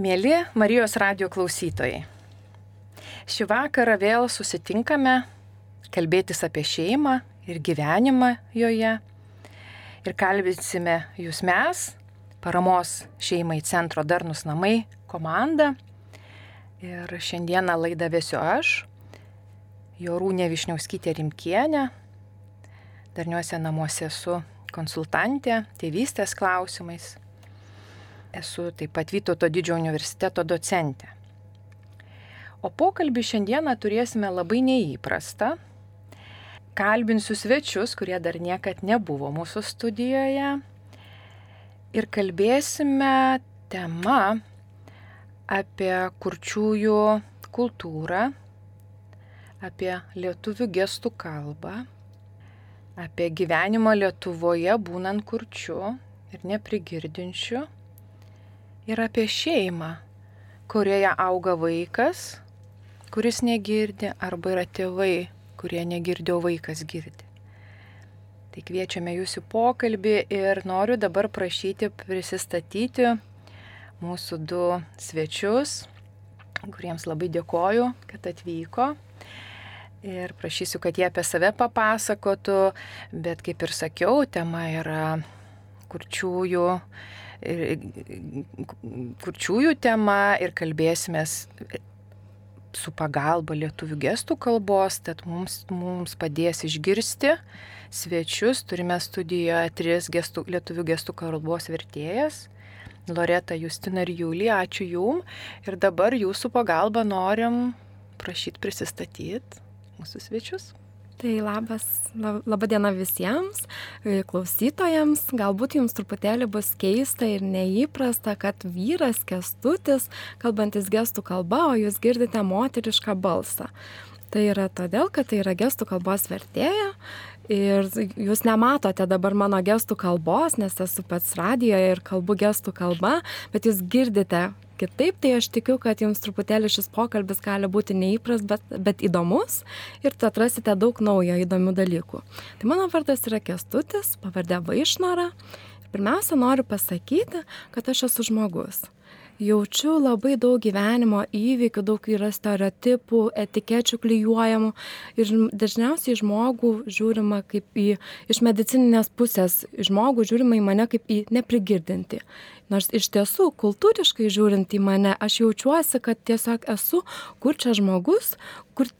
Mėly Marijos radio klausytojai, šį vakarą vėl susitinkame kalbėtis apie šeimą ir gyvenimą joje. Ir kalbėsime jūs mes, paramos šeimai centro Darnus namai komanda. Ir šiandieną laidą vėsiu aš, Jorūnė Višniauskytė Rimkienė. Darniuose namuose esu konsultantė tėvystės klausimais esu taip pat Vytauto didžiojo universiteto docentė. O pokalbį šiandieną turėsime labai neįprastą. Kalbinsiu svečius, kurie dar niekad nebuvo mūsų studijoje. Ir kalbėsime tema apie kurčiųjų kultūrą, apie lietuvių gestų kalbą, apie gyvenimą Lietuvoje būnant kurčiu ir neprigirdinčiu ir apie šeimą, kurioje auga vaikas, kuris negirdi, arba yra tėvai, kurie negirdi, o vaikas girdi. Tai kviečiame jūsų pokalbį ir noriu dabar prašyti prisistatyti mūsų du svečius, kuriems labai dėkoju, kad atvyko. Ir prašysiu, kad jie apie save papasakotų, bet kaip ir sakiau, tema yra kurčiųjų kurčiųjų tema ir kalbėsime su pagalba lietuvių gestų kalbos, tad mums, mums padės išgirsti svečius. Turime studijoje tris gestų, lietuvių gestų kalbos vertėjas. Loreta, Justina ir Julija, ačiū Jum. Ir dabar jūsų pagalba norim prašyti prisistatyti mūsų svečius. Tai labas, laba diena visiems e, klausytojams. Galbūt jums truputėlį bus keista ir neįprasta, kad vyras kestutis, kalbantis gestų kalba, o jūs girdite moterišką balsą. Tai yra todėl, kad tai yra gestų kalbos vertėja ir jūs nematote dabar mano gestų kalbos, nes esu pats radijoje ir kalbu gestų kalba, bet jūs girdite kitaip, tai aš tikiu, kad jums truputėlį šis pokalbis gali būti neįpras, bet, bet įdomus ir atrasite daug naujo įdomių dalykų. Tai mano vardas yra Kestutis, pavardė Vaišnora. Pirmiausia, noriu pasakyti, kad aš esu žmogus jaučiu labai daug gyvenimo įvykių, daug yra stereotipų, etikečių klyjuojamų ir dažniausiai žmogų žiūrima kaip į, iš medicininės pusės, žmogų žiūrima į mane kaip į neprigirdinti. Nors iš tiesų, kultūriškai žiūrint į mane, aš jaučiuosi, kad tiesiog esu kurčias žmogus, kur,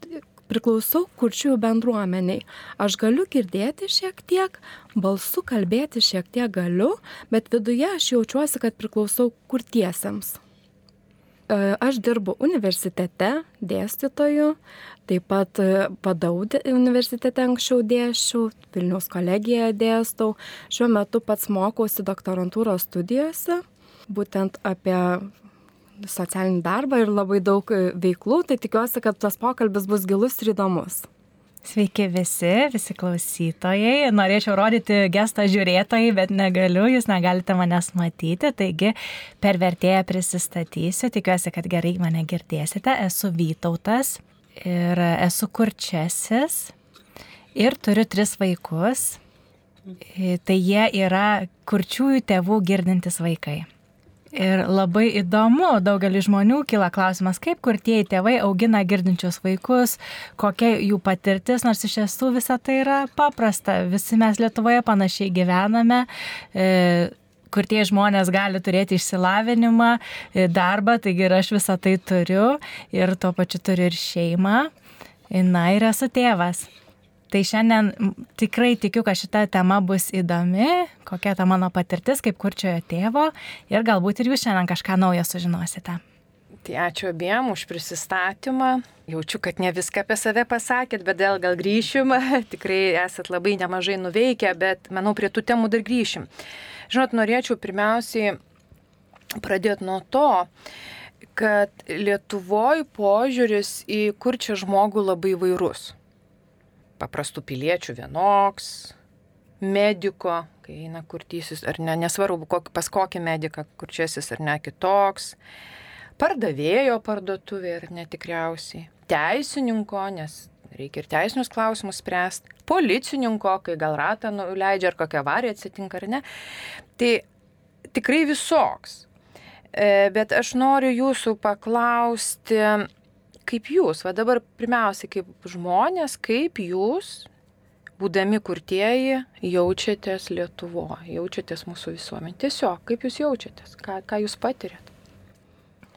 priklausau kurčiųjų bendruomeniai. Aš galiu girdėti šiek tiek, balsu kalbėti šiek tiek galiu, bet viduje aš jaučiuosi, kad priklausau kurtiesiems. E, aš dirbu universitete dėstytoju, taip pat e, padaudė universitete anksčiau dėščiau, Vilniaus kolegijoje dėstau, šiuo metu pats mokausi doktorantūros studijose, būtent apie socialinį darbą ir labai daug e, veiklų, tai tikiuosi, kad tas pokalbis bus gilus ir įdomus. Sveiki visi, visi klausytojai. Norėčiau rodyti gestą žiūrėtojai, bet negaliu, jūs negalite manęs matyti, taigi per vertėją prisistatysiu. Tikiuosi, kad gerai mane girdėsite. Esu Vytautas ir esu kurčiasis ir turiu tris vaikus. Tai jie yra kurčiųjų tėvų girdintis vaikai. Ir labai įdomu, daugelis žmonių kyla klausimas, kaip kurtieji tėvai augina girdinčius vaikus, kokia jų patirtis, nors iš tiesų visa tai yra paprasta. Visi mes Lietuvoje panašiai gyvename. E, kur tie žmonės gali turėti išsilavinimą, e, darbą, taigi ir aš visą tai turiu ir tuo pačiu turiu ir šeimą. Na ir esu tėvas. Tai šiandien tikrai tikiu, kad šita tema bus įdomi, kokia ta mano patirtis kaip kurčiojo tėvo ir galbūt ir jūs šiandien kažką naujo sužinosite. Tai ačiū abiem už prisistatymą. Jaučiu, kad ne viską apie save pasakėt, bet dėl gal grįšim. Tikrai esat labai nemažai nuveikę, bet manau, prie tų temų dar grįšim. Žinot, norėčiau pirmiausiai pradėti nuo to, kad Lietuvoje požiūris į kurčią žmogų labai vairus paprastų piliečių vienoks, mediko, kai eina kurtysis ar ne, nesvarbu pas kokį mediką kurčiasis ar ne kitoks, pardavėjo parduotuvė ar netikriausiai, teisininko, nes reikia ir teisinius klausimus spręsti, policininko, kai gal ratą nuleidžia ar kokia avarija atsitinka ar ne. Tai tikrai visoks. E, bet aš noriu jūsų paklausti, kaip jūs, va dabar pirmiausiai kaip žmonės, kaip jūs, būdami kurtieji, jaučiatės Lietuvoje, jaučiatės mūsų visuomenė. Tiesiog, kaip jūs jaučiatės, ką, ką jūs patirėt.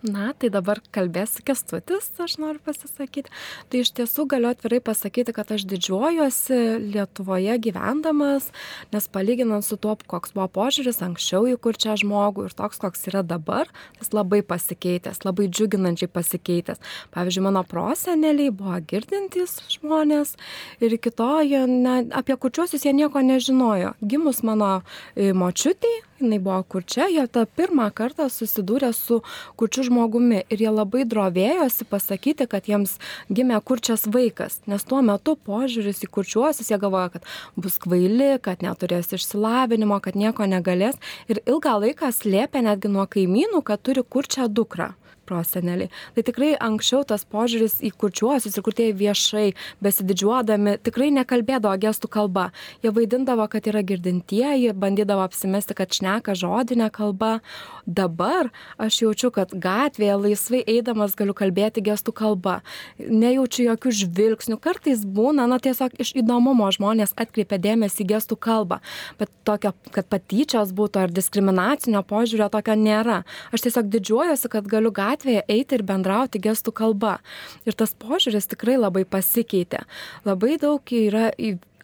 Na, tai dabar kalbės kestutis, aš noriu pasisakyti. Tai iš tiesų galiu atvirai pasakyti, kad aš didžiuojuosi Lietuvoje gyvendamas, nes palyginant su tuo, koks buvo požiūris anksčiau į kur čia žmogų ir toks, koks yra dabar, jis labai pasikeitęs, labai džiuginančiai pasikeitęs. Pavyzdžiui, mano proseneliai buvo girdintys žmonės ir iki to jie, ne, apie kurčiuosius jie nieko nežinojo. Gimus mano e, močiutį, jinai buvo kurčia, jie tą pirmą kartą susidūrė su kurčiu žmogumi ir jie labai drovėjosi pasakyti, kad jiems gimė kurčias vaikas, nes tuo metu požiūris į kurčiuosius jie galvoja, kad bus kvaili, kad neturės išsilavinimo, kad nieko negalės. Ir ilgą laiką slėpė netgi nuo kaimynų, kad turi kurčią dukrą proseneliai. Tai tikrai anksčiau tas požiūris į kurčiuosius ir kurtieji viešai, besididžiuodami, tikrai nekalbėdavo gestų kalba. Jie vaidindavo, kad yra girdintieji, bandydavo apsimesti, kad šneka žodinę kalbą. Dabar aš jaučiu, kad gatvėje laisvai eidamas galiu kalbėti gestų kalba. Nejaučiu jokių žvilgsnių. Kartais būna, na tiesiog iš įdomumo žmonės atkreipia dėmesį į gestų kalbą. Bet tokio, kad patyčios būtų ar diskriminacinio požiūrio tokio nėra. Aš tiesiog didžiuojuosi, kad galiu gatvėje gatvėje eiti ir bendrauti gestų kalba. Ir tas požiūris tikrai labai pasikeitė. Labai daug yra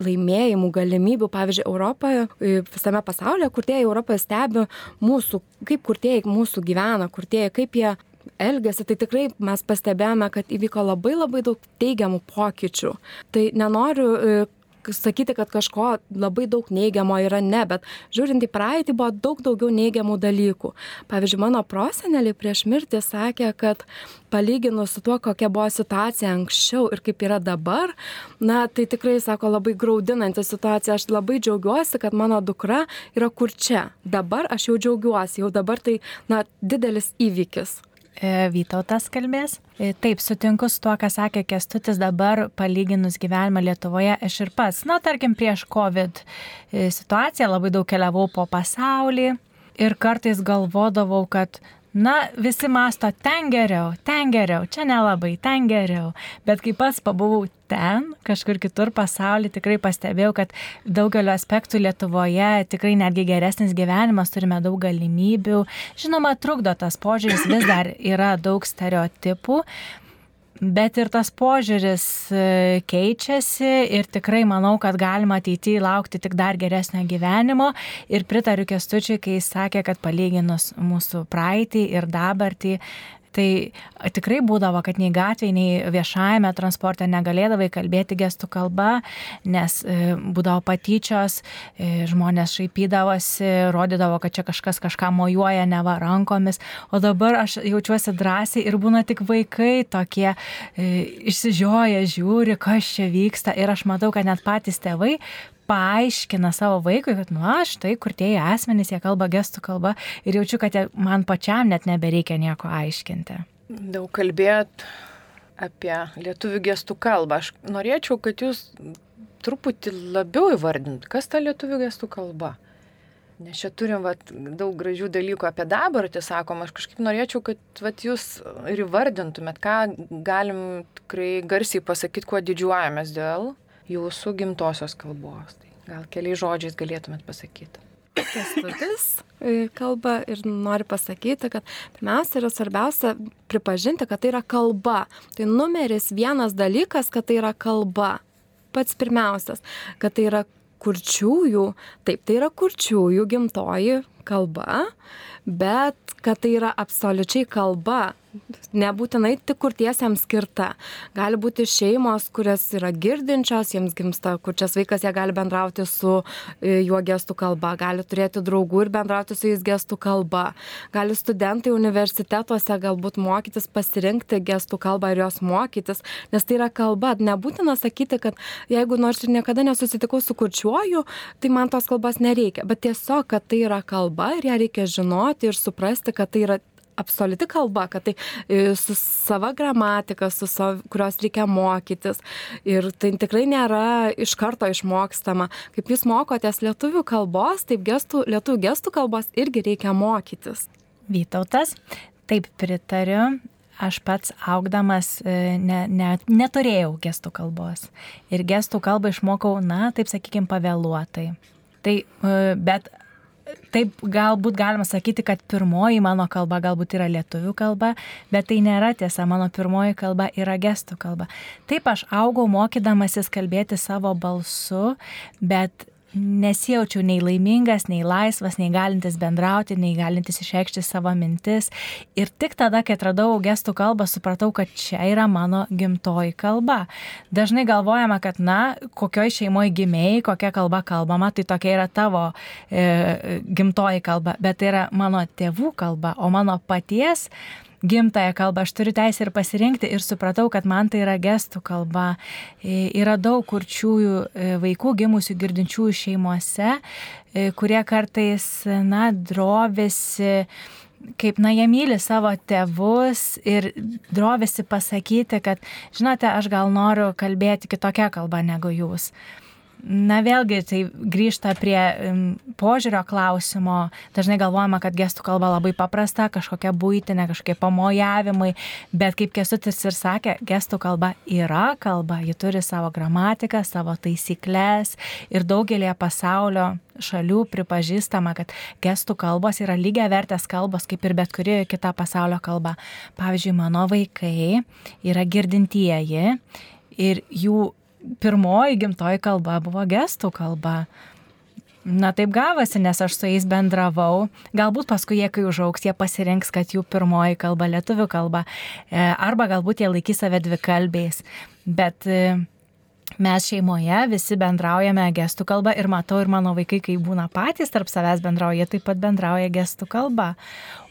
laimėjimų, galimybių, pavyzdžiui, Europoje, visame pasaulyje, kurtieji Europoje stebi mūsų, kaip kurtieji mūsų gyvena, kurtieji, kaip jie elgesi, tai tikrai mes pastebėjome, kad įvyko labai labai daug teigiamų pokyčių. Tai nenoriu sakyti, kad kažko labai daug neigiamo yra ne, bet žiūrint į praeitį buvo daug daugiau neigiamų dalykų. Pavyzdžiui, mano proseneliai prieš mirtį sakė, kad palyginus su tuo, kokia buvo situacija anksčiau ir kaip yra dabar, na, tai tikrai, sako, labai graudinanti situacija. Aš labai džiaugiuosi, kad mano dukra yra kur čia. Dabar aš jau džiaugiuosi, jau dabar tai, na, didelis įvykis. E, Vytautas kalbės. E, taip, sutinku su tuo, ką sakė Kestutis dabar, palyginus gyvenimą Lietuvoje, aš ir pats, na, tarkim, prieš COVID e, situaciją labai daug keliavau po pasaulį ir kartais galvodavau, kad Na, visi masto ten geriau, ten geriau, čia nelabai, ten geriau. Bet kai pats pabuvau ten, kažkur kitur pasaulyje, tikrai pastebėjau, kad daugelio aspektų Lietuvoje tikrai netgi geresnis gyvenimas, turime daug galimybių. Žinoma, trukdo tas požiūris, vis dar yra daug stereotipų, Bet ir tas požiūris e, keičiasi ir tikrai manau, kad galima ateityje laukti tik dar geresnio gyvenimo. Ir pritariu Kestučiui, kai jis sakė, kad palyginus mūsų praeitį ir dabartį, Tai tikrai būdavo, kad nei gatvėje, nei viešajame transporte negalėdavai kalbėti gestų kalba, nes e, būdavo patyčios, e, žmonės šaipydavosi, rodydavo, kad čia kažkas kažką mojuoja neva rankomis, o dabar aš jaučiuosi drąsiai ir būna tik vaikai tokie e, išsižioja, žiūri, kas čia vyksta. Ir aš matau, kad net patys tėvai paaiškina savo vaikui, kad, nu, aš tai, kur tie asmenys, jie kalba gestų kalba ir jaučiu, kad man pačiam net nebereikia nieko aiškinti. Daug kalbėt apie lietuvių gestų kalbą. Aš norėčiau, kad jūs truputį labiau įvardint, kas ta lietuvių gestų kalba. Nes čia turim vat, daug gražių dalykų apie dabartį, sakom, aš kažkaip norėčiau, kad vat, jūs ir įvardintumėt, ką galim tikrai garsiai pasakyti, kuo didžiuojamės dėl jūsų gimtosios kalbos. Tai gal keliais žodžiais galėtumėt pasakyti. Kestutis e, kalba ir nori pasakyti, kad pirmiausia yra svarbiausia pripažinti, kad tai yra kalba. Tai numeris vienas dalykas, kad tai yra kalba. Pats pirmiausias, kad tai yra kurčiųjų, taip, tai yra kurčiųjų gimtoji kalba, bet kad tai yra absoliučiai kalba, nebūtinai tik kurtiesiems skirta. Gali būti šeimos, kurias yra girdinčios, jiems gimsta kurčias vaikas, jie gali bendrauti su e, juo gestų kalba, gali turėti draugų ir bendrauti su jais gestų kalba. Gali studentai universitetuose galbūt mokytis pasirinkti gestų kalbą ir jos mokytis, nes tai yra kalba. Nebūtina sakyti, kad jeigu nors ir niekada nesusitikau su kurčiuoju, tai man tos kalbos nereikia, bet tiesiog, kad tai yra kalba ir ją reikia žinoti ir suprasti, kad tai yra absoliuti kalba, kad tai e, su sava gramatika, su savo, kurios reikia mokytis. Ir tai tikrai nėra iš karto išmokstama. Kaip jūs mokotės lietuvių kalbos, taip gestų, lietuvių gestų kalbos irgi reikia mokytis. Vytautas. Taip pritariu. Aš pats augdamas e, ne, ne, neturėjau gestų kalbos. Ir gestų kalbą išmokau, na, taip sakykime, pavėluotai. Tai, e, bet taip galbūt galima sakyti, kad pirmoji mano kalba galbūt yra lietuvių kalba, bet tai nėra tiesa, mano pirmoji kalba yra gestų kalba. Taip aš augau mokydamasis kalbėti savo balsu, bet nesijaučiau nei laimingas, nei laisvas, nei galintis bendrauti, nei galintis išreikšti savo mintis. Ir tik tada, kai atradau gestų kalbą, supratau, kad čia yra mano gimtoji kalba. Dažnai galvojama, kad, na, kokioj šeimoje gimėjai, kokia kalba kalbama, tai tokia yra tavo e, gimtoji kalba, bet tai yra mano tėvų kalba, o mano paties gimtają kalbą, aš turiu teisę ir pasirinkti ir supratau, kad man tai yra gestų kalba. Yra daug kurčiųjų e, vaikų gimusių girdinčiųjų šeimose, e, kurie kartais, na, drovėsi kaip, na, jie myli savo tėvus ir drovėsi pasakyti, kad, žinote, aš gal noriu kalbėti kitokią kalbą negu jūs. Na vėlgi, tai grįžta prie požiūrio klausimo. Dažnai galvojama, kad gestų kalba labai paprasta, kažkokia būtinė, kažkokie pamojavimai, bet kaip Kesutis ir sakė, gestų kalba yra kalba, ji turi savo gramatiką, savo taisyklės ir daugelie pasaulio šalių pripažįstama, kad gestų kalbos yra lygiai vertės kalbos, kaip ir bet kuri kita pasaulio kalba. Pavyzdžiui, mano vaikai yra girdintieji ir jų pirmoji gimtoji kalba buvo gestų kalba. Na taip gavosi, nes aš su jais bendravau. Galbūt paskui jie, kai užauks, jie pasirinks, kad jų pirmoji kalba lietuvių kalba. E, arba galbūt jie laikys save dvi kalbės. Bet e, mes šeimoje visi bendraujame gestų kalbą ir matau ir mano vaikai, kai būna patys tarp savęs bendrauja, taip pat bendrauja gestų kalba.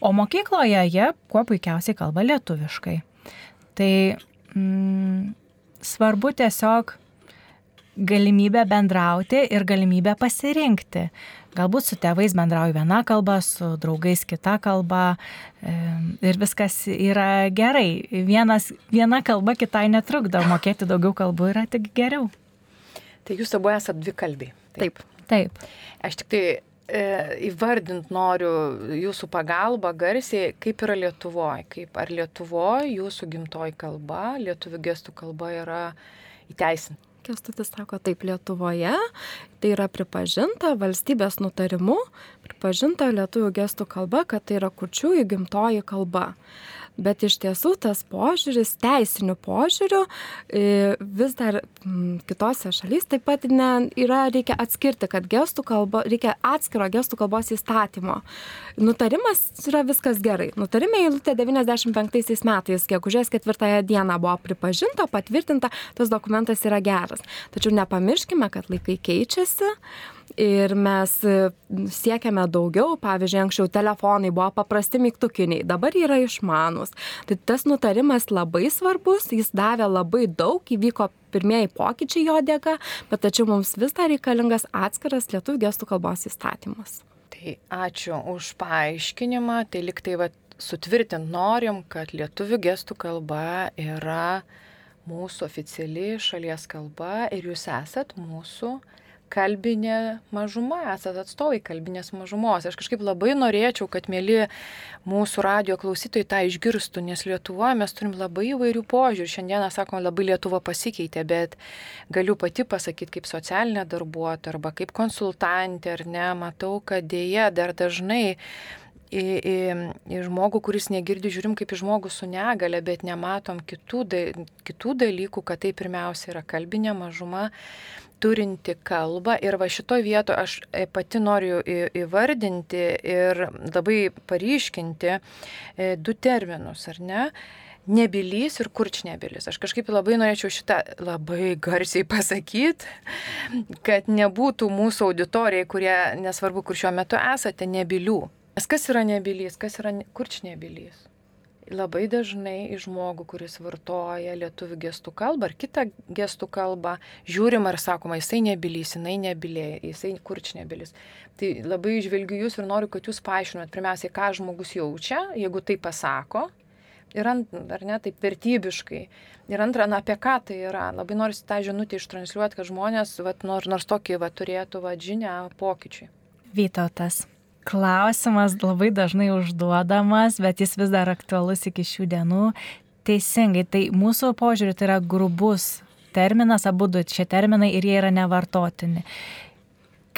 O mokykloje jie kuo puikiausiai kalba lietuviškai. Tai mm, svarbu tiesiog galimybę bendrauti ir galimybę pasirinkti. Galbūt su tėvais bendrauju viena kalba, su draugais kita kalba ir viskas yra gerai. Vienas, viena kalba kitai netrukdo, mokėti daugiau kalbų yra tik geriau. Tai jūs abu esate dvi kalbiai. Taip. Taip. Aš tik tai e, įvardint noriu jūsų pagalbą garsiai, kaip yra Lietuvoje, kaip ar Lietuvoje jūsų gimtoji kalba, lietuvių gestų kalba yra įteisinta. Kestutis sako, taip Lietuvoje tai yra pripažinta valstybės nutarimu, pripažinta lietuvių gestų kalba, kad tai yra kurčiųjų gimtoji kalba. Bet iš tiesų tas požiūris, teisinių požiūrių e, vis dar kitose šalys taip pat ne, yra, reikia atskirti, kad gestų kalba, reikia atskiro gestų kalbos įstatymo. Nutarimas yra viskas gerai. Nutarime eilutė 95 metais, gegužės ketvirtąją dieną buvo pripažinta, patvirtinta, tas dokumentas yra geras. Tačiau nepamirškime, kad laikai keičiasi ir mes e, siekiame daugiau, pavyzdžiui, anksčiau telefonai buvo paprasti mygtukiniai, dabar yra išmanus. Tai tas nutarimas labai svarbus, jis davė labai daug, įvyko pirmieji pokyčiai jo dėka, bet tačiau mums vis dar reikalingas atskiras lietuvių gestų kalbos įstatymas. Tai ačiū už paaiškinimą, tai liktai va, sutvirtint norim, kad lietuvių gestų kalba yra mūsų oficiali šalies kalba ir jūs esat mūsų kalbinė mažuma, esate atstovai kalbinės mažumos. Aš kažkaip labai norėčiau, kad mėly mūsų radio klausytojai tą išgirstų, nes Lietuvoje mes turim labai įvairių požiūrį. Šiandieną, sakom, labai Lietuva pasikeitė, bet galiu pati pasakyti kaip socialinė darbuotoja arba kaip konsultantė, ar ne, matau, kad dėja dar dažnai į, į, į žmogų, kuris negirdi, žiūrim kaip į žmogų su negale, bet nematom kitų, da, kitų dalykų, kad tai pirmiausia yra kalbinė mažuma, turinti kalbą ir va šitoje vietoje aš e, pati noriu įvardinti ir labai paryškinti e, du terminus, ar ne? Nebylys ir kurčnebylis. Aš kažkaip labai norėčiau šitą labai garsiai pasakyti, kad nebūtų mūsų auditorijai, kurie nesvarbu, kur šiuo metu esate, nebylių. Nes kas yra nebylys, kas yra kurčnebilys? labai dažnai į žmogų, kuris vartoja lietuvių gestų kalbą ar kitą gestų kalbą, žiūrima ir sakoma, jisai nebylys, jinai nebylė, jisai kurč nebylys. Tai labai išvelgiu jūs ir noriu, kad jūs paaiškinat pirmiausiai, ką žmogus jaučia, jeigu tai pasako. Ir ant, ar ne, taip vertybiškai. Ir antra, na, apie ką tai yra. Labai noriu tą žinutę ištransliuoti, kad žmonės, vat, nors, nors tokį vat, turėtų vat, žinę pokyčiui. Vytautas. Klausimas labai dažnai užduodamas, bet jis vis dar aktualus iki šių dienų. Teisingai, tai mūsų požiūrį tai yra grubus terminas, abu du šie terminai ir jie yra nevartotini.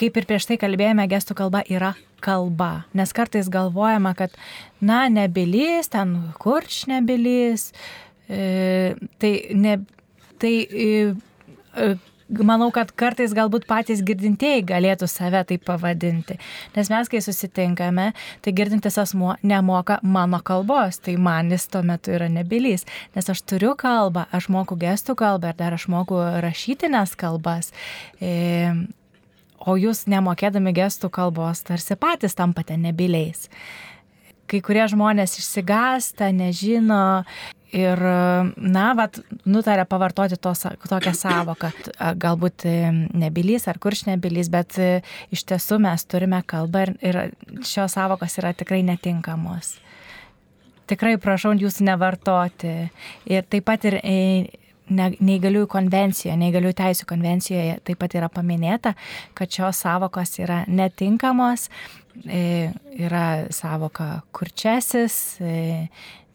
Kaip ir prieš tai kalbėjome, gestų kalba yra kalba, nes kartais galvojama, kad, na, nebilys, ten kurč nebilys, e, tai, ne, tai e, e, manau, kad kartais galbūt patys girdintieji galėtų save taip pavadinti. Nes mes, kai susitinkame, tai girdintis asmuo nemoka mano kalbos, tai man jis tuo metu yra nebylys. Nes aš turiu kalbą, aš moku gestų kalbą ir dar aš moku rašytinės kalbas. E, o jūs nemokėdami gestų kalbos tarsi patys tampate nebyliais kai kurie žmonės išsigąsta, nežino ir, na, vat, nutarė pavartoti tos, tokią savoką. Galbūt e, nebylys ar kurš nebylys, bet e, iš tiesų mes turime kalbą ir, ir šios savokos yra tikrai netinkamos. Tikrai prašau jūsų nevartoti. Ir taip pat ir e, neįgaliųjų konvencijoje, neįgaliųjų teisų konvencijoje taip pat yra paminėta, kad šios savokos yra netinkamos. Yra savoka kurčiasis,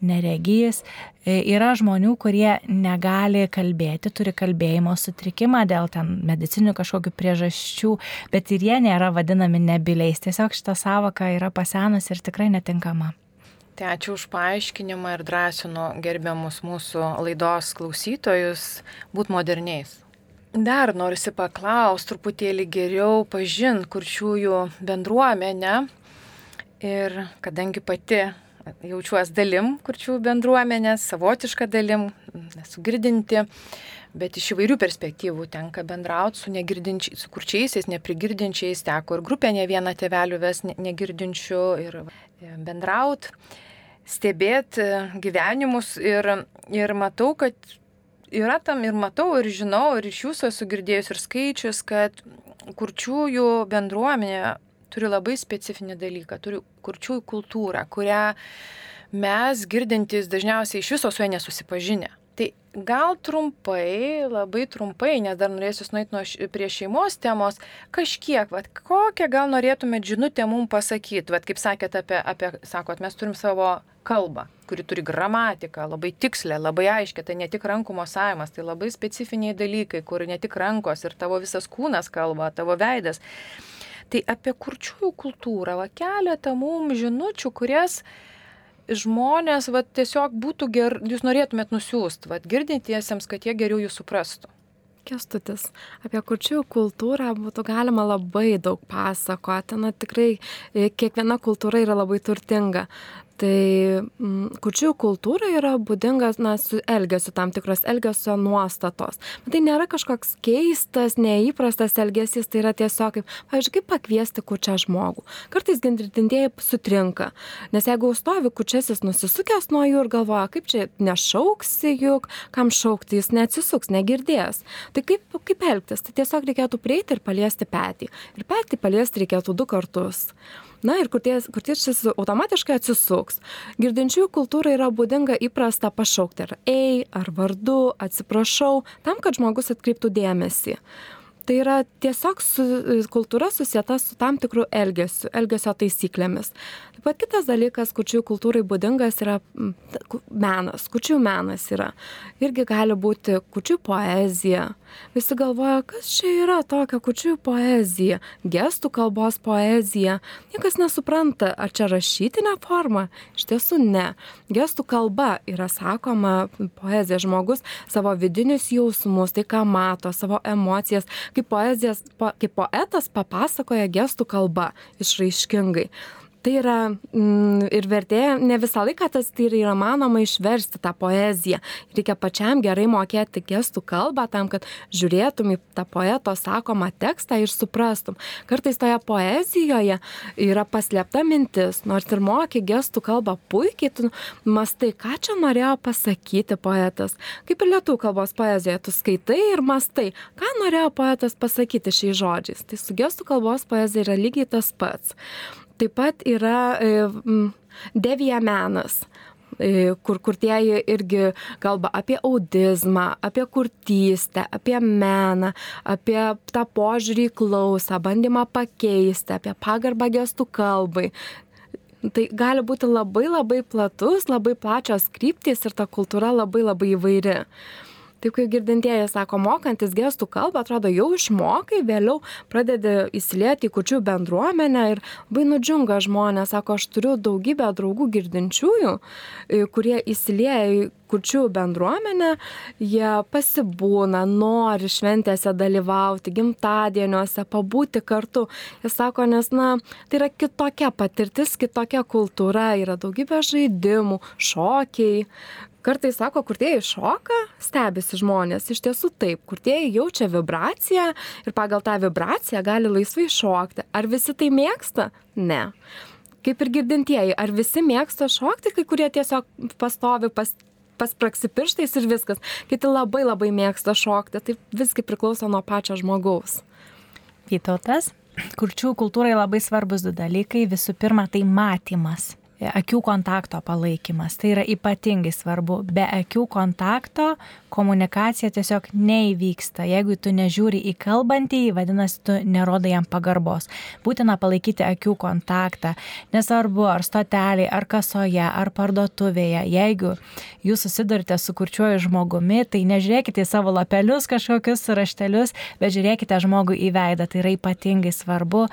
neregys. E, yra žmonių, kurie negali kalbėti, turi kalbėjimo sutrikimą dėl ten medicinių kažkokių priežasčių, bet ir jie nėra vadinami nebiliais. Tiesiog šita savoka yra pasenusi ir tikrai netinkama. Tai ačiū už paaiškinimą ir drąsinu gerbiamus mūsų laidos klausytojus būti moderniais. Dar norisi paklausti, truputėlį geriau pažinti kurčiųjų bendruomenę. Ir kadangi pati jaučiuosi dalim kurčių bendruomenės, savotišką dalim, esu girdinti, bet iš įvairių perspektyvų tenka bendrauti su, su kurčiaisiais, neprigirdinčiais, teko ir grupė ne vieną tevelių ves negirdinčių ir e, bendrauti, stebėti e, gyvenimus ir, ir matau, kad yra tam ir matau ir žinau ir iš jūsų esu girdėjus ir skaičius, kad kurčiųjų bendruomenė turi labai specifinį dalyką, turi kurčiųjų kultūrą, kurią mes girdintys dažniausiai iš viso su ja nesusipažinę. Tai gal trumpai, labai trumpai, nes dar norėsiu nueiti nuo, prie šeimos temos, kažkiek, vat, kokią gal norėtumėt žinutę mums pasakyti, vat, kaip sakėt apie, apie, sakot, mes turim savo kalbą, kuri turi gramatiką, labai tikslę, labai aiškę, tai ne tik rankų mosavimas, tai labai specifiniai dalykai, kur ne tik rankos ir tavo visas kūnas kalba, tavo veidas. Tai apie kurčiųjų kultūrą, va keletą mums žinučių, kurias žmonės va, tiesiog būtų ger, jūs norėtumėt nusiųsti, va, girdintiesiems, kad jie geriau jūs suprastų. Kestutis, apie kurčiųjų kultūrą būtų galima labai daug pasakoti. Na tikrai e, kiekviena kultūra yra labai turtinga. Tai mm, kurčiųjų kultūra yra būdingas, na, su elgesiu, tam tikros elgesio nuostatos. Tai nėra kažkoks keistas, neįprastas elgesys, tai yra tiesiog kaip, pavyzdžiui, kaip pakviesti kurčią žmogų. Kartais gintrintieji sutrinka, nes jeigu stovi kurčiasis nusisukęs nuo jų ir galvoja, kaip čia nešauksi juk, kam šaukti, jis neatsisuks, negirdės. Tai kaip, kaip elgtis? Tai tiesiog reikėtų prieiti ir paliesti petį. Ir petį paliesti reikėtų du kartus. Na ir kurtiečius automatiškai atsisuks. Girdinčiųjų kultūrai yra būdinga įprasta pašaukti ar ei, ar vardu, atsiprašau, tam, kad žmogus atkreiptų dėmesį tai yra tiesiog su, kultūra susieta su tam tikru elgesiu, elgesio taisyklėmis. Taip pat kitas dalykas, kučių kultūrai būdingas yra menas, kučių menas yra. Irgi gali būti kučių poezija. Visi galvoja, kas čia yra tokia kučių poezija, gestų kalbos poezija. Niekas nesupranta, ar čia rašytinė forma. Iš tiesų ne. Gestų kalba yra sakoma poezija žmogus savo vidinius jausmus, tai ką mato, savo emocijas, kaip, poezijas, po, kaip poetas papasakoja gestų kalba išraiškingai tai yra mm, ir vertėja, ne visą laiką tas tai yra manoma išversti tą poeziją. Reikia pačiam gerai mokėti gestų kalbą tam, kad žiūrėtum į tą poeto sakomą tekstą ir suprastum. Kartais toje poezijoje yra paslėpta mintis, nors ir moki gestų kalbą puikiai, tu mastai, ką čia norėjo pasakyti poetas. Kaip ir lietų kalbos poezijoje, tu skaitai ir mastai, ką norėjo poetas pasakyti šiais žodžiais. Tai su gestų kalbos poezija yra lygiai tas pats. Taip pat yra e, devija menas. e, kur kurtieji irgi kalba apie audizmą, apie kurtystę, apie meną, apie tą požiūrį į klausą, bandymą pakeisti, apie pagarbą gestų kalbai. Tai gali būti labai labai platus, labai plačios kryptys ir ta kultūra labai labai įvairi. Taip kaip girdintieji sako, mokantis gestų kalbą, atrodo, jau išmokai, vėliau pradedi įsilieti į kučių bendruomenę ir labai nudžiunga žmonės, sako, aš turiu daugybę draugų girdinčiųjų, e, kurie įsilieja į kurčių bendruomenę, jie pasibūna, nori šventėse dalyvauti, gimtadieniuose, pabūti kartu. Jis sako, nes, na, tai yra kitokia patirtis, kitokia kultūra, yra daugybė žaidimų, šokiai, kartais sako, kurtieji šoka, stebisi žmonės. Iš tiesų taip, kurtieji jaučia vibraciją ir pagal tą vibraciją gali laisvai šokti. Ar visi tai mėgsta? Ne. Kaip ir girdintieji, ar visi mėgsta šokti, kai kurie tiesiog pastovi pas, paspraksi pirštais ir viskas. Kiti labai labai mėgsta šokti, tai visgi priklauso nuo pačio žmogaus. Vytautas, kurčių kultūrai labai svarbus du dalykai. Visų pirma, tai matymas akių kontakto palaikymas. Tai yra ypatingai svarbu. Be akių kontakto komunikacija tiesiog neįvyksta. Jeigu tu nežiūri į kalbantį, vadinasi, tu nerodai jam pagarbos. Būtina palaikyti akių kontaktą. Nesvarbu, ar stotelį, ar kasoje, ar parduotuvėje. Jeigu jūs susidurite su kurčiuoju žmogumi, tai nežiūrėkite į savo lapelius kažkokius raštelius, bet žiūrėkite žmogų į veidą. Tai yra ypatingai svarbu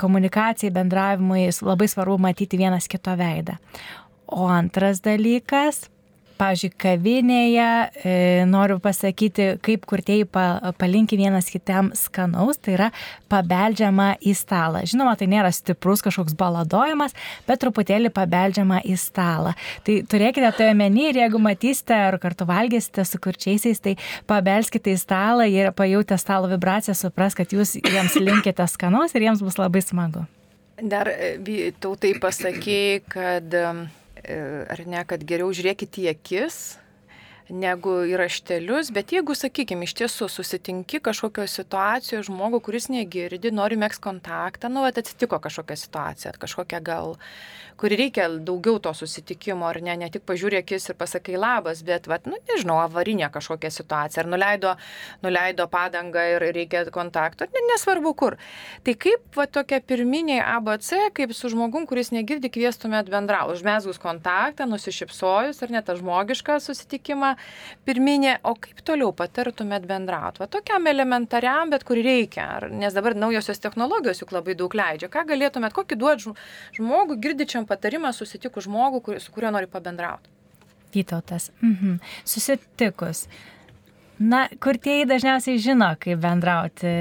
komunikacijai, bendravimui, labai svarbu matyti vienas kitą kito veidą. O antras dalykas, pavyzdžiui, kavinėje e, noriu pasakyti, kaip kurtieji pa, palinki vienas kitam skanaus, tai yra pabeldžiama į stalą. Žinoma, tai nėra stiprus kažkoks baladojimas, bet truputėlį pabeldžiama į stalą. Tai turėkite tai omeny ir jeigu matysite ar kartu valgysite su kurčiaisiais, tai pabelskite į stalą ir pajutę stalo vibraciją, supras, kad jūs jiems linkite skanaus ir jiems bus labai smagu. Dar e, tautai pasakėjai, kad, e, ar ne, kad geriau žiūrėkite į akis negu į raštelius, bet jeigu, sakykime, iš tiesų susitinki kažkokio situacijoje žmogų, kuris negirdi, nori mėgs kontaktą, nu, atsitiko kažkokia situacija, kažkokia gal kuri reikia daugiau to susitikimo, ar ne, ne tik pažiūrė akis ir pasakai labas, bet, vat, nu, nežinau, avarinė kažkokia situacija, ar nuleido, nuleido padangą ir reikia kontakto, ne, nesvarbu kur. Tai kaip, va, tokia pirminė ABC, kaip su žmogum, kuris negirdi, kvieštumėt bendrauti, užmesgus kontaktą, nusišypsojus, ar ne tą žmogišką susitikimą pirminė, o kaip toliau patartumėt bendrauti, va, tokiam elementariam, bet kur reikia, ar, nes dabar naujosios technologijos juk labai daug leidžia, ką galėtumėt, kokį duoti žmogui girdičiam patarimą susitikus žmogų, kur, su kuriuo nori pabendrauti? Vytautas. Mhm. Susitikus. Na, kurtieji dažniausiai žino, kaip bendrauti.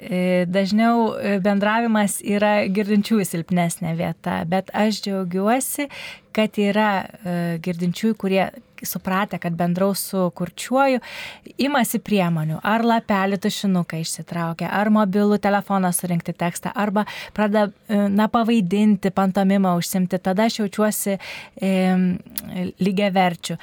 E, dažniau e, bendravimas yra girdinčiųjų silpnesnė vieta, bet aš džiaugiuosi, kad yra e, girdinčiųjų, kurie supratę, kad bendraus su kurčiuoju, imasi priemonių, ar lapelį tušinuką išsitraukia, ar mobilų telefoną surinkti tekstą, arba pradeda, na, pavaidinti, pantomimą užsimti, tada aš jaučiuosi e, lygiai verčių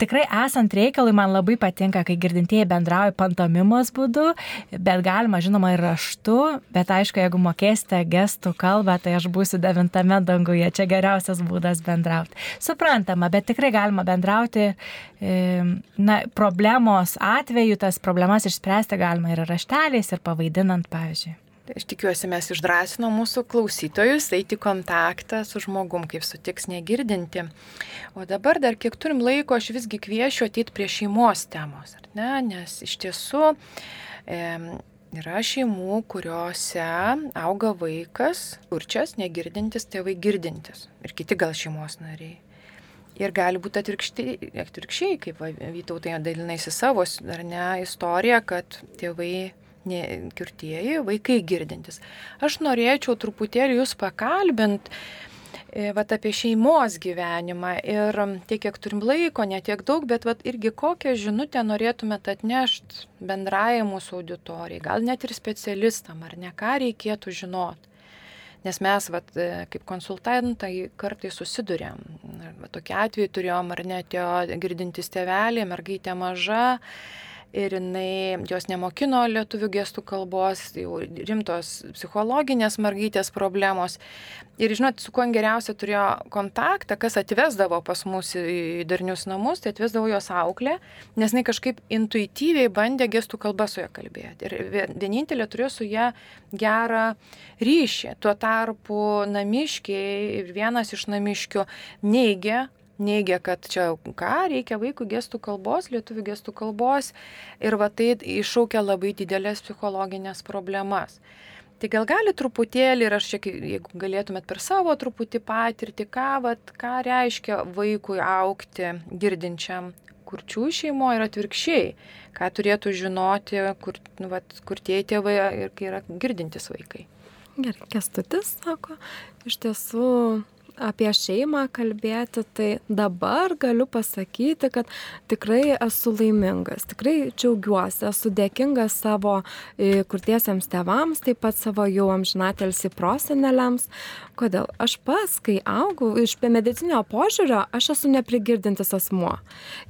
tikrai esant reikalui man labai patinka, kai girdintieji bendrauja pantomimos būdu, bet galima, žinoma, ir raštu, bet aišku, jeigu mokėsite gestų kalbą, tai aš būsiu devintame danguje, čia geriausias būdas bendrauti. Suprantama, bet tikrai galima bendrauti, na, problemos atveju tas problemas išspręsti galima ir rašteliais, ir pavaidinant, pavyzdžiui. Aš tikiuosi, mes išdrasino mūsų klausytojus eiti kontaktą su žmogum, kaip sutiks negirdinti. O dabar dar kiek turim laiko, aš visgi kviešiu ateiti prie šeimos temos, ar ne? Nes iš tiesų e, yra šeimų, kuriuose auga vaikas, kurčias, negirdintis, tėvai girdintis ir kiti gal šeimos nariai. Ir gali būti atvirkščiai, atvirkščiai kaip Vytautai dalinaisi savo, ar ne, istoriją, kad tėvai kirtieji, vaikai girdintis. Aš norėčiau truputėlį jūs pakalbint, e, vat apie šeimos gyvenimą ir tiek, kiek turim laiko, ne tiek daug, bet vat irgi kokią žinutę norėtumėt atnešti bendrajai mūsų auditorijai, gal net ir specialistam, ar ne, ką reikėtų žinoti. Nes mes, vat, e, kaip konsultantai, kartai susidurėm. Tokie atvejai turėjom, ar net jo girdintis tėvelį, mergaitė maža, ir jinai, jos nemokino lietuvių gestų kalbos, jau rimtos psichologinės mergaitės problemos. Ir žinot, su kuo geriausia turėjo kontaktą, kas atvesdavo pas mus į darnius namus, tai atvesdavo jos auklę, nes jinai kažkaip intuityviai bandė gestų kalbą su ją kalbėti. Ir vienintelė turėjo su ją gerą ryšį. Tuo tarpu namiškiai ir vienas iš namiškių neigė neigia, kad čia ką, reikia vaikų gestų kalbos, lietuvių gestų kalbos ir va tai iššaukia labai didelės psichologinės problemas. Tai gal gali truputėlį ir aš čia, jeigu galėtumėt per savo truputį patirti, ką, vat, ką reiškia vaikui aukti girdinčiam kurčių šeimoje ir atvirkščiai, ką turėtų žinoti, kur, nu, vat, kur tie tėvai ir kai yra girdintis vaikai. Gerai, kestutis sako, iš tiesų apie šeimą kalbėti, tai dabar galiu pasakyti, kad tikrai esu laimingas, tikrai džiaugiuosi, esu dėkingas savo e, kurtiesiems tevams, taip pat savo jau amžinatelsi proseneliams. Kodėl? Aš pas, kai augau, iš medicinio požiūrio, aš esu neprigirdintis asmuo.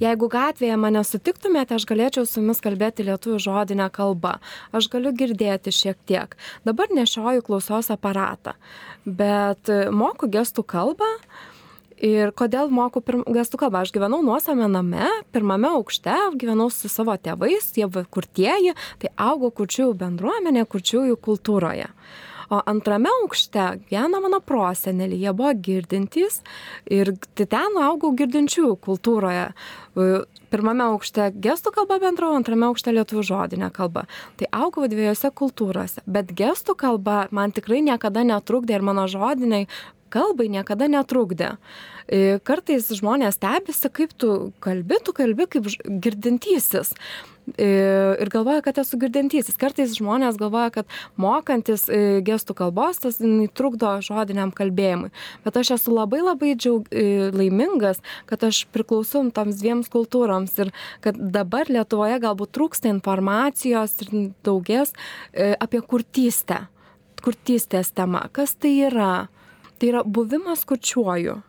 Jeigu gatvėje mane sutiktumėte, aš galėčiau su jumis kalbėti lietuvių žodinę kalbą. Aš galiu girdėti šiek tiek. Dabar nešioju klausos aparatą bet e, moku gestų kalbą. Ir kodėl moku gestų kalbą? Aš gyvenau nuosame name, pirmame aukšte, gyvenau su savo tėvais, jie kurtieji, tai augo kurčiųjų bendruomenė, kurčiųjų kultūroje. O antrame aukšte gyvena mano prosenelį, jie buvo girdintys ir tai ten augau girdinčių kultūroje. Pirmame aukšte gestų kalba bendrau, antrame aukšte lietuvių žodinė kalba. Tai augau dviejose kultūrose, bet gestų kalba man tikrai niekada netrukdė ir mano žodiniai kalbai niekada netrukdė. E, kartais žmonės stebisi, kaip tu kalbi, tu kalbi kaip girdintysis. E, ir galvoja, kad esu girdintysis. Kartais žmonės galvoja, kad mokantis e, gestų kalbos, tas trukdo žodiniam kalbėjimui. Bet aš esu labai labai džiaug, laimingas, kad aš priklausau toms dviems kultūroms ir kad dabar Lietuvoje galbūt trūksta informacijos ir daugės apie kurtystę. Kurtystės tema. Kas tai yra? Tai yra buvimas kurčiuoju.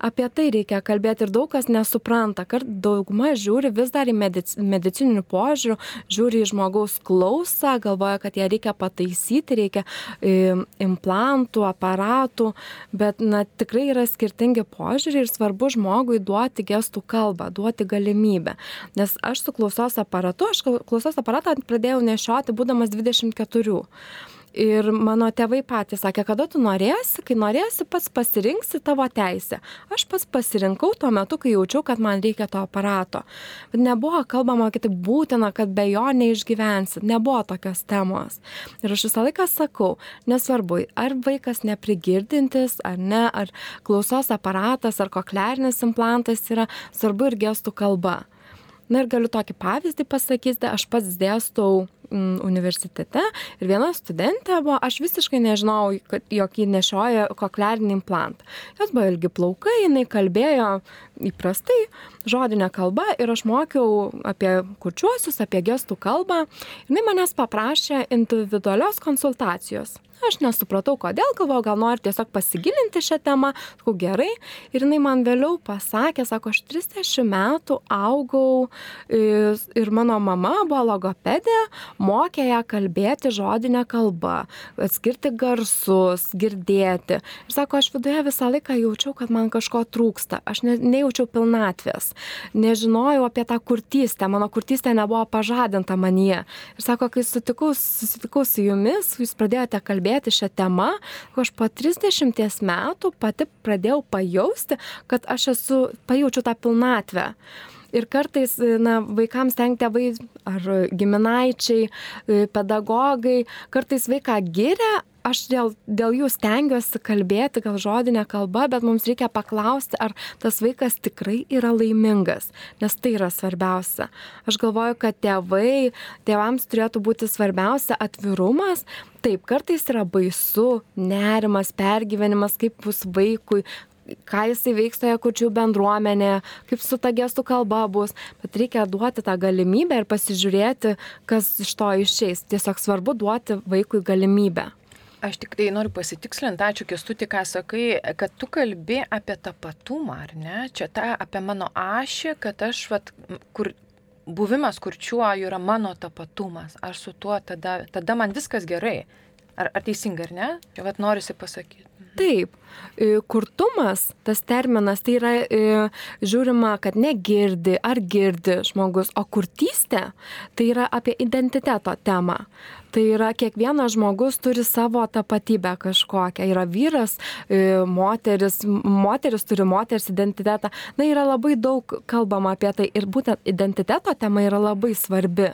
Apie tai reikia kalbėti ir daug kas nesupranta, kad dauguma žiūri vis dar į medic medicininių požiūrių, žiūri į žmogaus klausą, galvoja, kad ją reikia pataisyti, reikia e, implantų, aparatų, bet na, tikrai yra skirtingi požiūriai ir svarbu žmogui duoti gestų kalbą, duoti galimybę. Nes aš su klausos aparatu, aš klausos aparatą pradėjau nešioti būdamas 24. Ir mano tėvai patys sakė, kada tu norėsi, kai norėsi, pats pasirinksi tavo teisę. Aš pats pasirinkau tuo metu, kai jaučiau, kad man reikia to aparato. Bet nebuvo kalbama, kad tai būtina, kad be jo neišgyvensi. Nebuvo tokios temos. Ir aš visą laiką sakau, nesvarbu, ar vaikas neprigirdintis, ar ne, ar klausos aparatas, ar koklernis implantas yra, svarbu ir gestų kalba. Na ir galiu tokį pavyzdį pasakyti, aš pats dėstau mm, universitete ir viena studentė buvo, aš visiškai nežinau, kad jog ji nešioja koklearinį implantą. Jos buvo ilgi plaukai, jinai kalbėjo įprastai žodinę kalbą ir aš mokiau apie kurčiuosius, apie gestų kalbą. Jinai manęs paprašė individualios konsultacijos. Aš nesupratau, kodėl, galvoju, gal nori tiesiog pasigilinti šią temą, sakau gerai. Ir jinai man vėliau pasakė, sako, aš 30 metų augau ir mano mama buvo logopedė, mokė ją kalbėti žodinę kalbą, atskirti garsus, girdėti. Ir sako, aš viduje visą laiką jaučiau, kad man kažko trūksta. Aš ne, nejaučiau pilnatvės. Nežinojau apie tą kurtystę. Mano kurtystė nebuvo pažadinta manyje. Ir sako, kai sutikau, susitikau su jumis, jūs pradėjote kalbėti kalbėti šią temą, aš po 30 metų pati pradėjau pajausti, kad aš esu, pajaučiu tą pilnatvę. Ir kartais, na, vaikams ten tėvai ar giminaičiai, pedagogai, kartais vaiką giria, aš dėl, dėl jų stengiuosi kalbėti gal žodinę kalbą, bet mums reikia paklausti, ar tas vaikas tikrai yra laimingas, nes tai yra svarbiausia. Aš galvoju, kad tėvai, tėvams turėtų būti svarbiausia atvirumas. Taip, kartais yra baisu, nerimas, pergyvenimas, kaip bus vaikui, ką jisai veiks toje kurčių bendruomenėje, kaip su ta gestų kalba bus, bet reikia duoti tą galimybę ir pasižiūrėti, kas iš to išeis. Tiesiog svarbu duoti vaikui galimybę. Aš tik tai noriu pasitikslinti, ačiū Kestuti, ką sakai, kad tu kalbi apie tapatumą, ar ne? Čia ta apie mano ašį, kad aš, vat, kur buvimas kurčiuoju yra mano tapatumas. Aš su tuo tada, tada man viskas gerai. Ar, ar teisinga, ar ne? Čia vat norisi pasakyti. Taip, e, kurtumas, tas terminas, tai yra e, žiūrima, kad negirdi ar girdi žmogus, o kurtystė tai yra apie identiteto temą. Tai yra kiekvienas žmogus turi savo tapatybę kažkokią. Yra vyras, e, moteris, moteris turi moters identitetą. Na, yra labai daug kalbama apie tai ir būtent identiteto tema yra labai svarbi.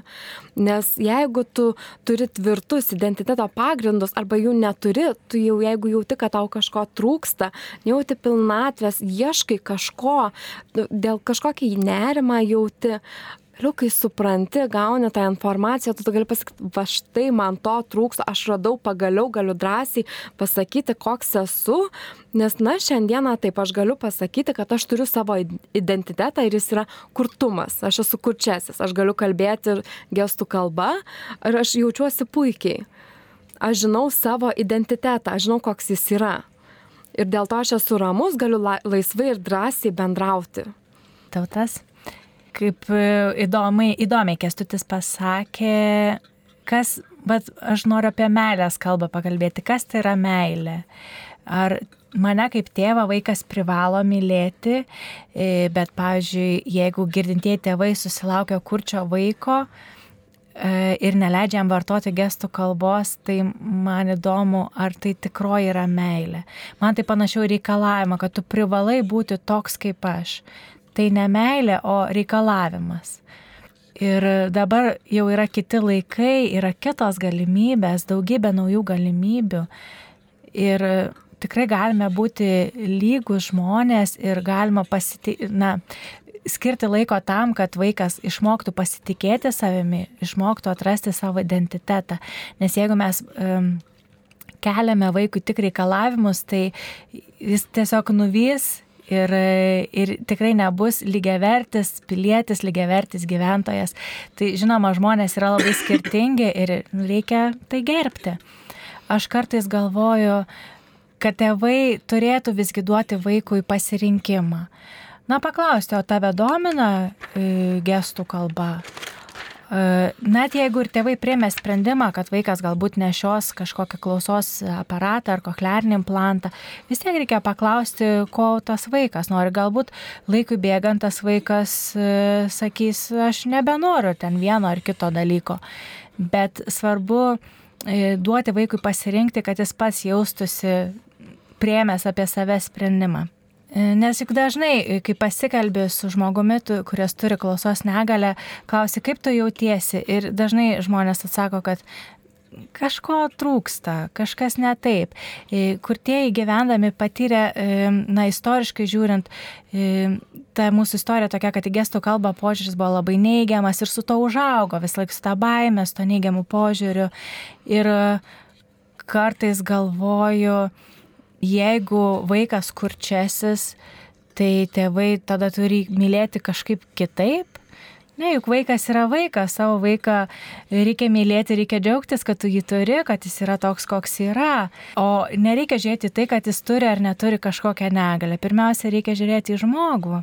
Nes jeigu tu turi tvirtus identiteto pagrindus arba jų neturi, tu jau jeigu jauti, kad tau kažko trūksta, jauti pilnatvės, ieškai kažko, dėl kažkokį nerimą jauti, Vėliau, kai supranti, gauni tą informaciją, tu gali pasakyti, va štai man to trūksta, aš radau pagaliau, galiu drąsiai pasakyti, koks esu, nes, na, šiandieną taip aš galiu pasakyti, kad aš turiu savo identitetą ir jis yra kurtumas, aš esu kurčiasis, aš galiu kalbėti gestų kalba ir aš jaučiuosi puikiai. Aš žinau savo identitetą, aš žinau, koks jis yra. Ir dėl to aš esu ramus, galiu laisvai ir drąsiai bendrauti. Tautas kaip e, įdomiai, įdomiai kestutis pasakė, kas, bet aš noriu apie meilės kalbą pakalbėti, kas tai yra meilė. Ar mane kaip tėvą vaikas privalo mylėti, e, bet, pavyzdžiui, jeigu girdintieji tėvai susilaukia kurčio vaiko e, ir neleidžia jam vartoti gestų kalbos, tai man įdomu, ar tai tikroji yra meilė. Man tai panašiau reikalavimą, kad tu privalai būti toks kaip aš tai ne meilė, o reikalavimas. Ir dabar jau yra kiti laikai, yra kitos galimybės, daugybė naujų galimybių. Ir tikrai galime būti lygus žmonės ir galima pasiti, na, skirti laiko tam, kad vaikas išmoktų pasitikėti savimi, išmoktų atrasti savo identitetą. Nes jeigu mes um, keliame vaikui tik reikalavimus, tai jis tiesiog nuvys ir, ir tikrai nebus lygiavertis pilietis, lygiavertis gyventojas. Tai žinoma, žmonės yra labai skirtingi ir reikia tai gerbti. Aš kartais galvoju, kad tėvai turėtų visgi duoti vaikui pasirinkimą. Na, paklausti, o tave domina e, gestų kalba? Net jeigu ir tėvai priemė sprendimą, kad vaikas galbūt nešios kažkokią klausos aparatą ar kochlearinį implantą, vis tiek reikia paklausti, ko tas vaikas nori. Galbūt laikui bėgant tas vaikas e, sakys, aš nebenoriu ten vieno ar kito dalyko. Bet svarbu e, duoti vaikui pasirinkti, kad jis pats jaustųsi priemęs apie save sprendimą. Nes juk dažnai, kai pasikalbė su žmogumi, tu, kuris turi klausos negalę, klausi, kaip tu jautiesi. Ir dažnai žmonės atsako, kad kažko trūksta, kažkas ne taip. Kur tie įgyvendami patyrė, na, istoriškai žiūrint, ta mūsų istorija tokia, kad į gestų kalbą požiūris buvo labai neigiamas ir su to užaugo, vis laik su tą baimę, su to neigiamu požiūriu. Ir kartais galvoju, jeigu vaikas kurčiasis, tai tėvai tada turi mylėti kažkaip kitaip. Ne, juk vaikas yra vaikas, savo vaiką reikia mylėti, reikia džiaugtis, kad tu jį turi, kad jis yra toks, koks yra. O nereikia žiūrėti tai, kad jis turi ar neturi kažkokią negalę. Pirmiausia, reikia žiūrėti į žmogų.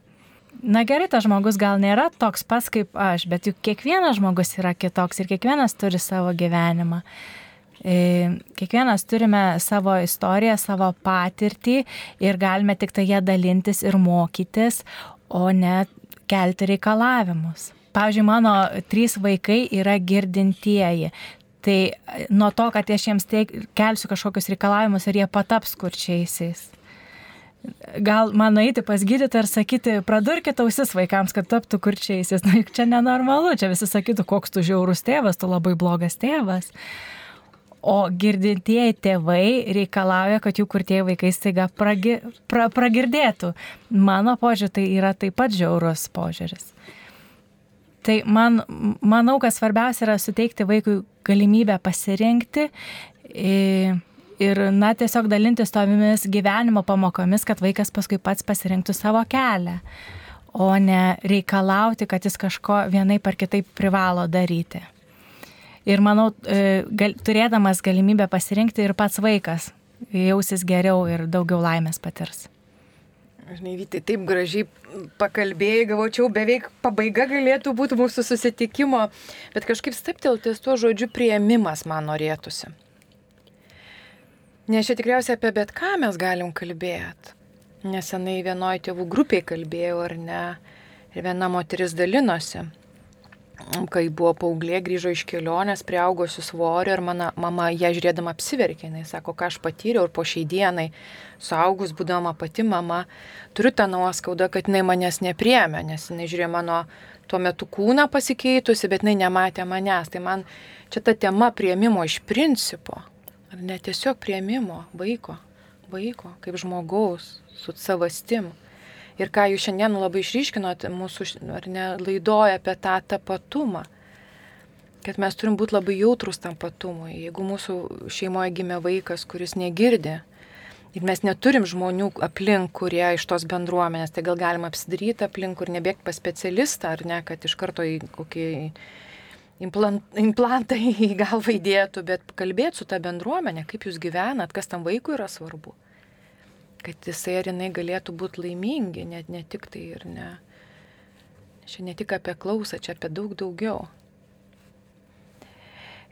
Na gerai, tas žmogus gal nėra toks pats kaip aš, bet juk kiekvienas žmogus yra kitoks ir kiekvienas turi savo gyvenimą. E, kiekvienas turime savo istoriją, savo patirtį ir galime tik tai ją dalintis ir mokytis, o ne kelti reikalavimus. Pavyzdžiui, mano trys vaikai yra girdintieji. Tai nuo to, kad aš jiems teik, kelsiu kažkokius reikalavimus ir jie pataps kurčiaisiais. Gal man eiti pas gydytoją ir sakyti, pradurkit ausis vaikams, kad taptų kurčiaisiais. Na, juk čia nenormalu, čia visi sakytų, koks tu žiaurus tėvas, tu labai blogas tėvas. O girdintieji tėvai reikalauja, kad jų kurtieji vaikai staiga pragi, pra, pragirdėtų. Mano požiūrė tai yra taip pat žiaurus požiūris. Tai man, manau, kad svarbiausia yra suteikti vaikui galimybę pasirinkti ir, na, tiesiog dalintis tomis gyvenimo pamokomis, kad vaikas paskui pats pasirinktų savo kelią, o ne reikalauti, kad jis kažko vienai par kitaip privalo daryti. Ir manau, e, gal, turėdamas galimybę pasirinkti ir pats vaikas jausis geriau ir daugiau laimės patirs. Žinai, Vytai, taip gražiai pakalbėjai, gavočiau, beveik pabaiga galėtų būti mūsų susitikimo, bet kažkaip stepteltis tuo žodžiu prieimimas man norėtųsi. Nes čia tikriausiai apie bet ką mes galim kalbėti. Nesenai vienoje tėvų grupiai kalbėjau, ar ne, ir viena moteris dalinosi kai buvo paauglė, grįžo iš kelionės, prieaugo su svoriu ir mano mama ją žiūrėdama apsiverkė. Jis sako, ką aš patyriau ir po šiai dienai, suaugus būdama pati mama, turiu tą nuoskaudą, kad jinai manęs nepriemė, nes jinai žiūrėjo mano tuo metu kūną pasikeitusi, bet jinai nematė manęs. Tai man čia ta tema prieimimo iš principo, ar ne tiesiog prieimimo vaiko, vaiko kaip žmogaus su savastim. Ir ką jūs šiandien labai išryškinot mūsų, ne, laidoja apie tą tapatumą. Kad mes turim būti labai jautrus tam patumui. Jeigu mūsų šeimoje gimė vaikas, kuris negirdi, ir mes neturim žmonių aplink, kurie iš tos bendruomenės, tai gal galima apsidaryti aplink ir nebėgti pas specialistą, ar ne, kad iš karto į kokį implant, implantą į galvą įdėtų, bet kalbėti su ta bendruomenė, kaip jūs gyvenat, kas tam vaikui yra svarbu kad jisai ar jinai galėtų būti laimingi, net ne tik tai ir ne. Čia ne tik apie klausą, čia apie daug daugiau.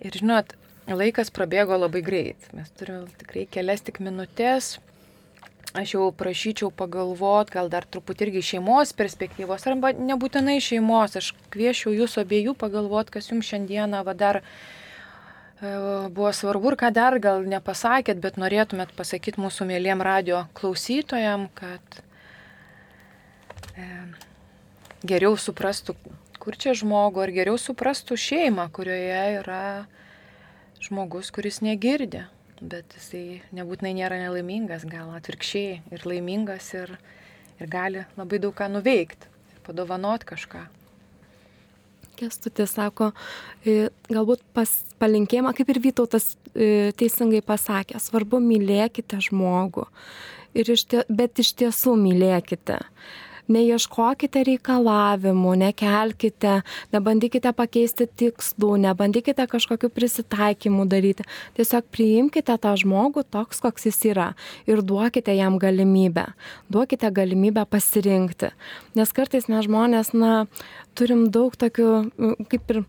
Ir žinot, laikas prabėgo labai greit. Mes turime tikrai kelias tik minutės. Aš jau prašyčiau pagalvot, gal dar truputį irgi šeimos perspektyvos, arba nebūtinai šeimos. Aš kviečiau jūsų abiejų pagalvot, kas jums šiandieną va dar E, buvo svarbu ir ką dar gal nepasakėt, bet norėtumėt pasakyti mūsų mėlyjem radio klausytojam, kad e, geriau suprastų, kur čia žmogu, ar geriau suprastų šeimą, kurioje yra žmogus, kuris negirdi, bet jisai nebūtinai nėra nelaimingas, gal atvirkščiai ir laimingas ir, ir gali labai daug ką nuveikti padovanot kažką. Kestutis sako, e, galbūt pas, palinkėjimą, kaip ir Vytautas e, teisingai pasakė, svarbu mylėkite žmogų, iš tie, bet iš tiesų mylėkite neieškokite reikalavimų, nekelkite, nebandykite pakeisti tikslų, nebandykite kažkokių prisitaikymų daryti. Tiesiog priimkite tą žmogų toks, koks jis yra ir duokite jam galimybę. Duokite galimybę pasirinkti. Nes kartais mes žmonės, na, turim daug tokių, kaip ir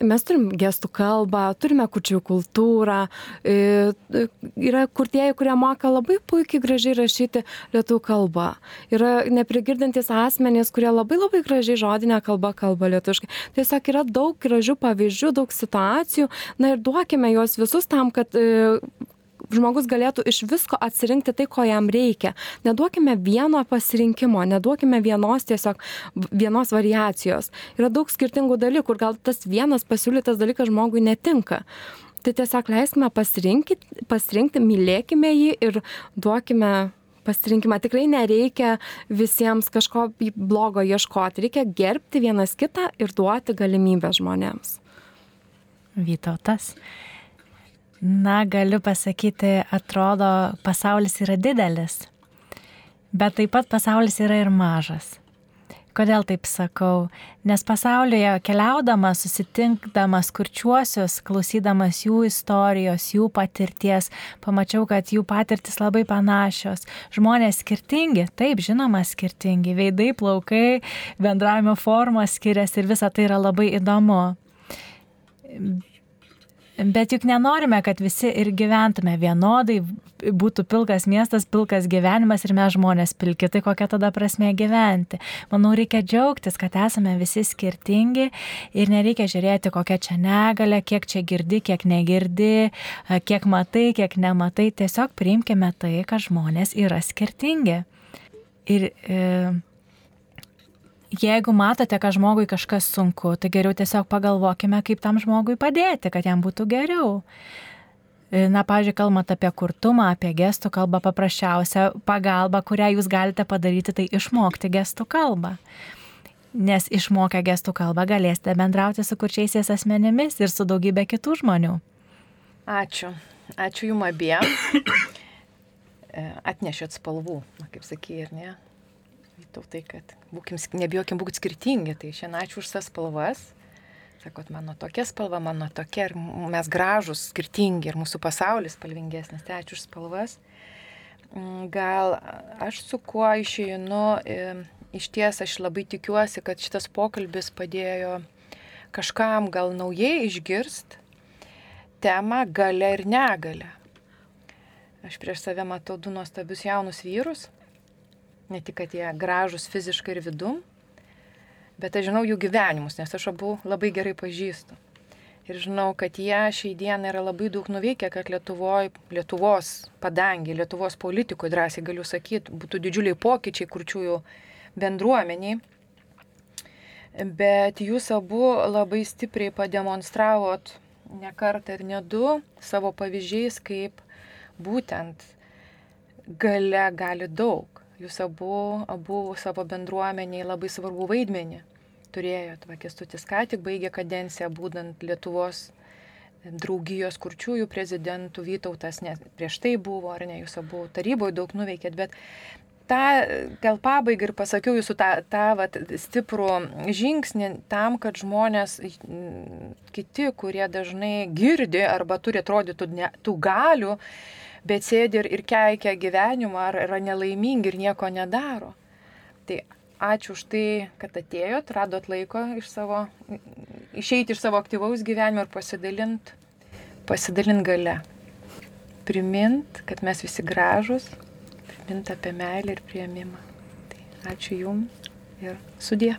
mes turim gestų kalbą, turime kučių kultūrą, yra kurtieji, kurie moka labai puikiai gražiai rašyti lietuvių kalbą. Yra neprigirdantis asmenys, kurie labai labai gražiai žodinę kalbą kalba lietuviškai. Tiesiog yra daug gražių pavyzdžių, daug situacijų, na ir duokime juos visus tam, kad žmogus galėtų iš visko atsirinkti tai, ko jam reikia. Neduokime vieno pasirinkimo, neduokime vienos tiesiog vienos variacijos. Yra daug skirtingų dalykų, kur gal tas vienas pasiūlytas dalykas žmogui netinka. Tai tiesiog leiskime pasirinkti, mylėkime jį ir duokime pasirinkimą. Tikrai nereikia visiems kažko blogo ieškoti, reikia gerbti vienas kitą ir duoti galimybę žmonėms. Vytautas. Na, galiu pasakyti, atrodo, pasaulis yra didelis, bet taip pat pasaulis yra ir mažas. Kodėl taip sakau? Nes pasaulyje keliaudamas, susitinkdamas kurčiuosius, klausydamas jų istorijos, jų patirties, pamačiau, kad jų patirtis labai panašios. Žmonės skirtingi, taip, žinoma, skirtingi, veidai, plaukai, bendravimo formos skiriasi ir visa tai yra labai įdomu. Bet juk nenorime, kad visi ir gyventume vienodai, būtų pilkas miestas, pilkas gyvenimas ir mes žmonės pilki, tai kokia tada prasme gyventi. Manau, reikia džiaugtis, kad esame visi skirtingi ir nereikia žiūrėti, kokia čia negalė, kiek čia girdi, kiek negirdi, kiek matai, kiek nematai. Tiesiog priimkime tai, kad žmonės yra skirtingi. Ir e, jeigu matote, kad žmogui kažkas sunku, tai geriau tiesiog pagalvokime, kaip tam žmogui padėti, kad jam būtų geriau. Na, pažiūrėjau, kalbant apie kurtumą, apie gestų kalbą, paprasčiausia pagalba, kurią jūs galite padaryti, tai išmokti gestų kalbą. Nes išmokę gestų kalbą galėsite bendrauti su kurčiaisiais asmenėmis ir su daugybė kitų žmonių. Ačiū. Ačiū jum abiem. E, atnešėt spalvų, kaip sakė, ir ne? Tautai, kad būkim, nebijokim būti skirtingi. Tai šiandien ačiū už tas spalvas. Sakot, mano tokia spalva, mano tokia, ir mes gražus, skirtingi, ir mūsų pasaulis spalvingesnis. Tai ačiū už spalvas. mm, gal aš su kuo išeinu, iš ties aš labai tikiuosi, kad šitas pokalbis padėjo kažkam gal naujai išgirst temą gale ir negale. Aš prieš save matau du nuostabius jaunus vyrus, ne tik, kad jie gražus fiziškai ir vidum, bet aš žinau jų gyvenimus, nes aš abu labai gerai pažįstu. Ir žinau, kad jie šiai dienai yra labai daug nuveikę, kad Lietuvoj, Lietuvos padangė, Lietuvos politikoje, drąsiai galiu sakyti, būtų didžiuliai pokyčiai kurčiųjų bendruomeniai. Bet jūs abu labai stipriai pademonstravot ne kartą ir ne du savo pavyzdžiais, kaip būtent gale gali daug. Jūs abu, abu savo bendruomeniai labai svarbu vaidmenį turėjot. Va, Kestutis ką tik baigė kadenciją, būdant Lietuvos draugijos kurčiųjų prezidentų, Vytautas, ne, prieš tai buvo, ar ne, jūs abu taryboje daug nuveikėt, bet tą gal pabaigą ir pasakiau jūsų tą, tą vat, stiprų žingsnį tam, kad žmonės, kiti, kurie dažnai girdi arba turi atrodytų ne, tų galių, bet sėdi ir, ir keikia gyvenimą, ar yra nelaimingi ir nieko nedaro. Tai ačiū už tai, kad atėjot, radot laiko iš savo, išeiti iš savo aktyvaus gyvenimo ir pasidalint, pasidalint gale. Primint, kad mes visi gražus, primint apie meilę ir prieimimą. Tai ačiū Jums ir sudė.